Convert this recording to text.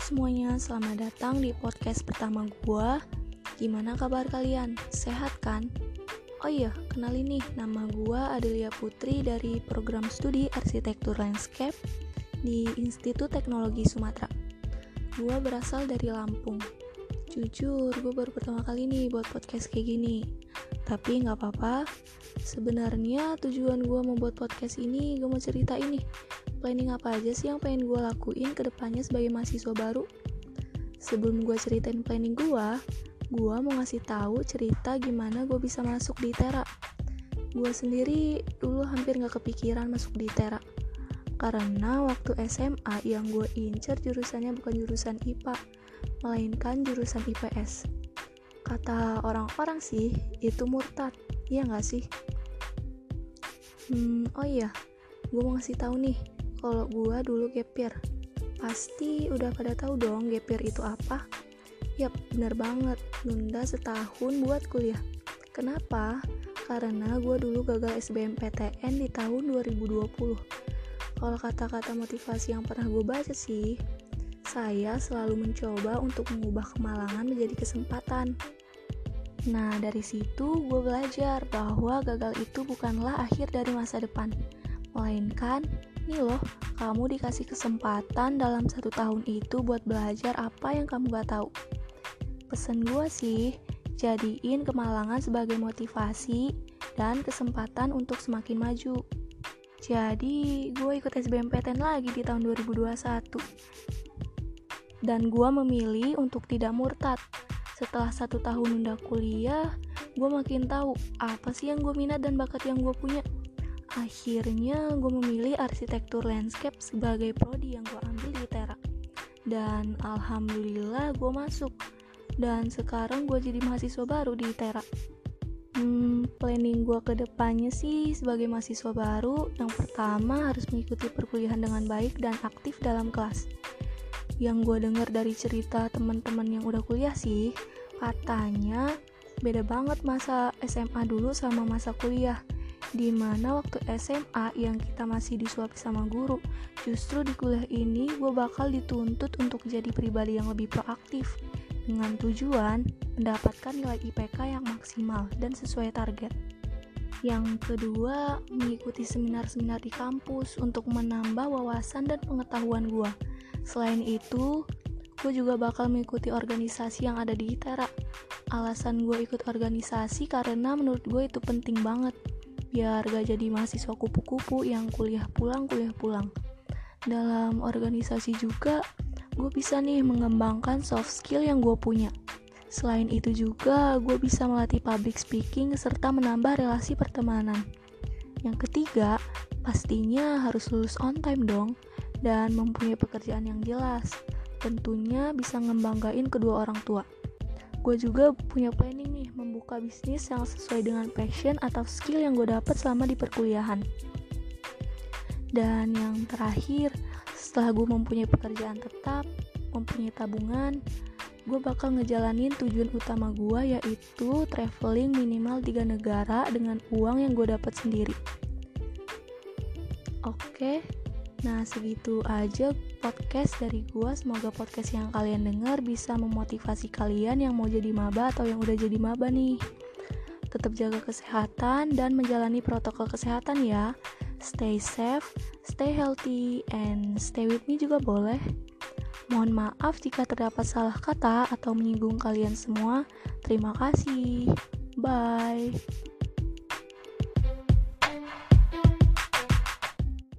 semuanya, selamat datang di podcast pertama gua. Gimana kabar kalian? Sehat kan? Oh iya, kenalin nih, nama gua Adelia Putri dari program studi Arsitektur Landscape di Institut Teknologi Sumatera. Gua berasal dari Lampung. Jujur, gue baru pertama kali nih buat podcast kayak gini. Tapi nggak apa-apa. Sebenarnya tujuan gue membuat podcast ini, gue mau cerita ini planning apa aja sih yang pengen gue lakuin ke depannya sebagai mahasiswa baru? Sebelum gue ceritain planning gue, gue mau ngasih tahu cerita gimana gue bisa masuk di Tera. Gue sendiri dulu hampir gak kepikiran masuk di Tera. Karena waktu SMA yang gue incer jurusannya bukan jurusan IPA, melainkan jurusan IPS. Kata orang-orang sih, itu murtad. Iya gak sih? Hmm, oh iya, gue mau ngasih tahu nih, kalau gua dulu gapir pasti udah pada tahu dong gapir itu apa. Yap bener banget. Nunda setahun buat kuliah. Kenapa? Karena gua dulu gagal SBMPTN di tahun 2020 kalau kata-kata motivasi yang pernah gue baca sih saya selalu mencoba untuk mengubah kemalangan menjadi kesempatan. Nah, dari situ gue belajar bahwa gagal itu bukanlah akhir dari masa depan, melainkan Nih loh, kamu dikasih kesempatan dalam satu tahun itu buat belajar apa yang kamu gak tahu. Pesan gue sih, jadiin kemalangan sebagai motivasi dan kesempatan untuk semakin maju. Jadi, gue ikut SBMPTN lagi di tahun 2021. Dan gue memilih untuk tidak murtad. Setelah satu tahun nunda kuliah, gue makin tahu apa sih yang gue minat dan bakat yang gue punya akhirnya gue memilih arsitektur landscape sebagai prodi yang gue ambil di Tera. Dan alhamdulillah gue masuk. Dan sekarang gue jadi mahasiswa baru di Tera. Hmm, planning gue ke depannya sih sebagai mahasiswa baru yang pertama harus mengikuti perkuliahan dengan baik dan aktif dalam kelas. Yang gue dengar dari cerita teman-teman yang udah kuliah sih katanya beda banget masa SMA dulu sama masa kuliah di mana waktu SMA yang kita masih disuapi sama guru justru di kuliah ini gue bakal dituntut untuk jadi pribadi yang lebih proaktif dengan tujuan mendapatkan nilai IPK yang maksimal dan sesuai target. Yang kedua mengikuti seminar-seminar di kampus untuk menambah wawasan dan pengetahuan gue selain itu gue juga bakal mengikuti organisasi yang ada di ITERA. Alasan gue ikut organisasi karena menurut gue itu penting banget biar gak jadi mahasiswa kupu-kupu yang kuliah pulang kuliah pulang. Dalam organisasi juga gue bisa nih mengembangkan soft skill yang gue punya. Selain itu juga gue bisa melatih public speaking serta menambah relasi pertemanan. Yang ketiga pastinya harus lulus on time dong dan mempunyai pekerjaan yang jelas. Tentunya bisa ngebanggain kedua orang tua gue juga punya planning nih membuka bisnis yang sesuai dengan passion atau skill yang gue dapat selama di perkuliahan dan yang terakhir setelah gue mempunyai pekerjaan tetap mempunyai tabungan gue bakal ngejalanin tujuan utama gue yaitu traveling minimal tiga negara dengan uang yang gue dapat sendiri oke. Nah, segitu aja podcast dari gua. Semoga podcast yang kalian dengar bisa memotivasi kalian yang mau jadi maba atau yang udah jadi maba nih. Tetap jaga kesehatan dan menjalani protokol kesehatan ya. Stay safe, stay healthy, and stay with me juga boleh. Mohon maaf jika terdapat salah kata atau menyinggung kalian semua. Terima kasih. Bye.